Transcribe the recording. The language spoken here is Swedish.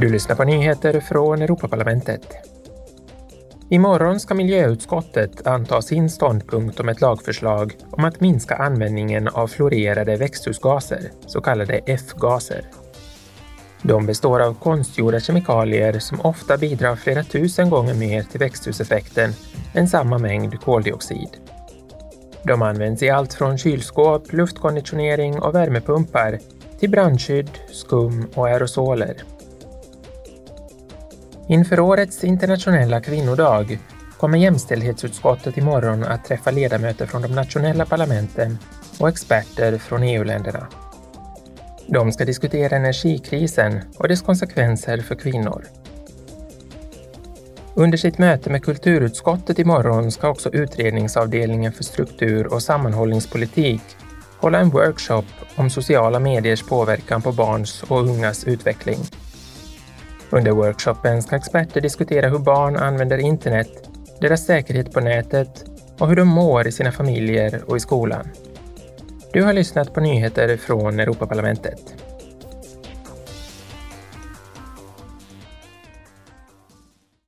Du lyssnar på nyheter från Europaparlamentet. Imorgon ska miljöutskottet anta sin ståndpunkt om ett lagförslag om att minska användningen av fluorerade växthusgaser, så kallade F-gaser. De består av konstgjorda kemikalier som ofta bidrar flera tusen gånger mer till växthuseffekten än samma mängd koldioxid. De används i allt från kylskåp, luftkonditionering och värmepumpar till brandskydd, skum och aerosoler. Inför årets internationella kvinnodag kommer jämställdhetsutskottet imorgon att träffa ledamöter från de nationella parlamenten och experter från EU-länderna. De ska diskutera energikrisen och dess konsekvenser för kvinnor. Under sitt möte med kulturutskottet imorgon ska också utredningsavdelningen för struktur och sammanhållningspolitik hålla en workshop om sociala mediers påverkan på barns och ungas utveckling. Under workshopen ska experter diskutera hur barn använder internet, deras säkerhet på nätet och hur de mår i sina familjer och i skolan. Du har lyssnat på nyheter från Europaparlamentet.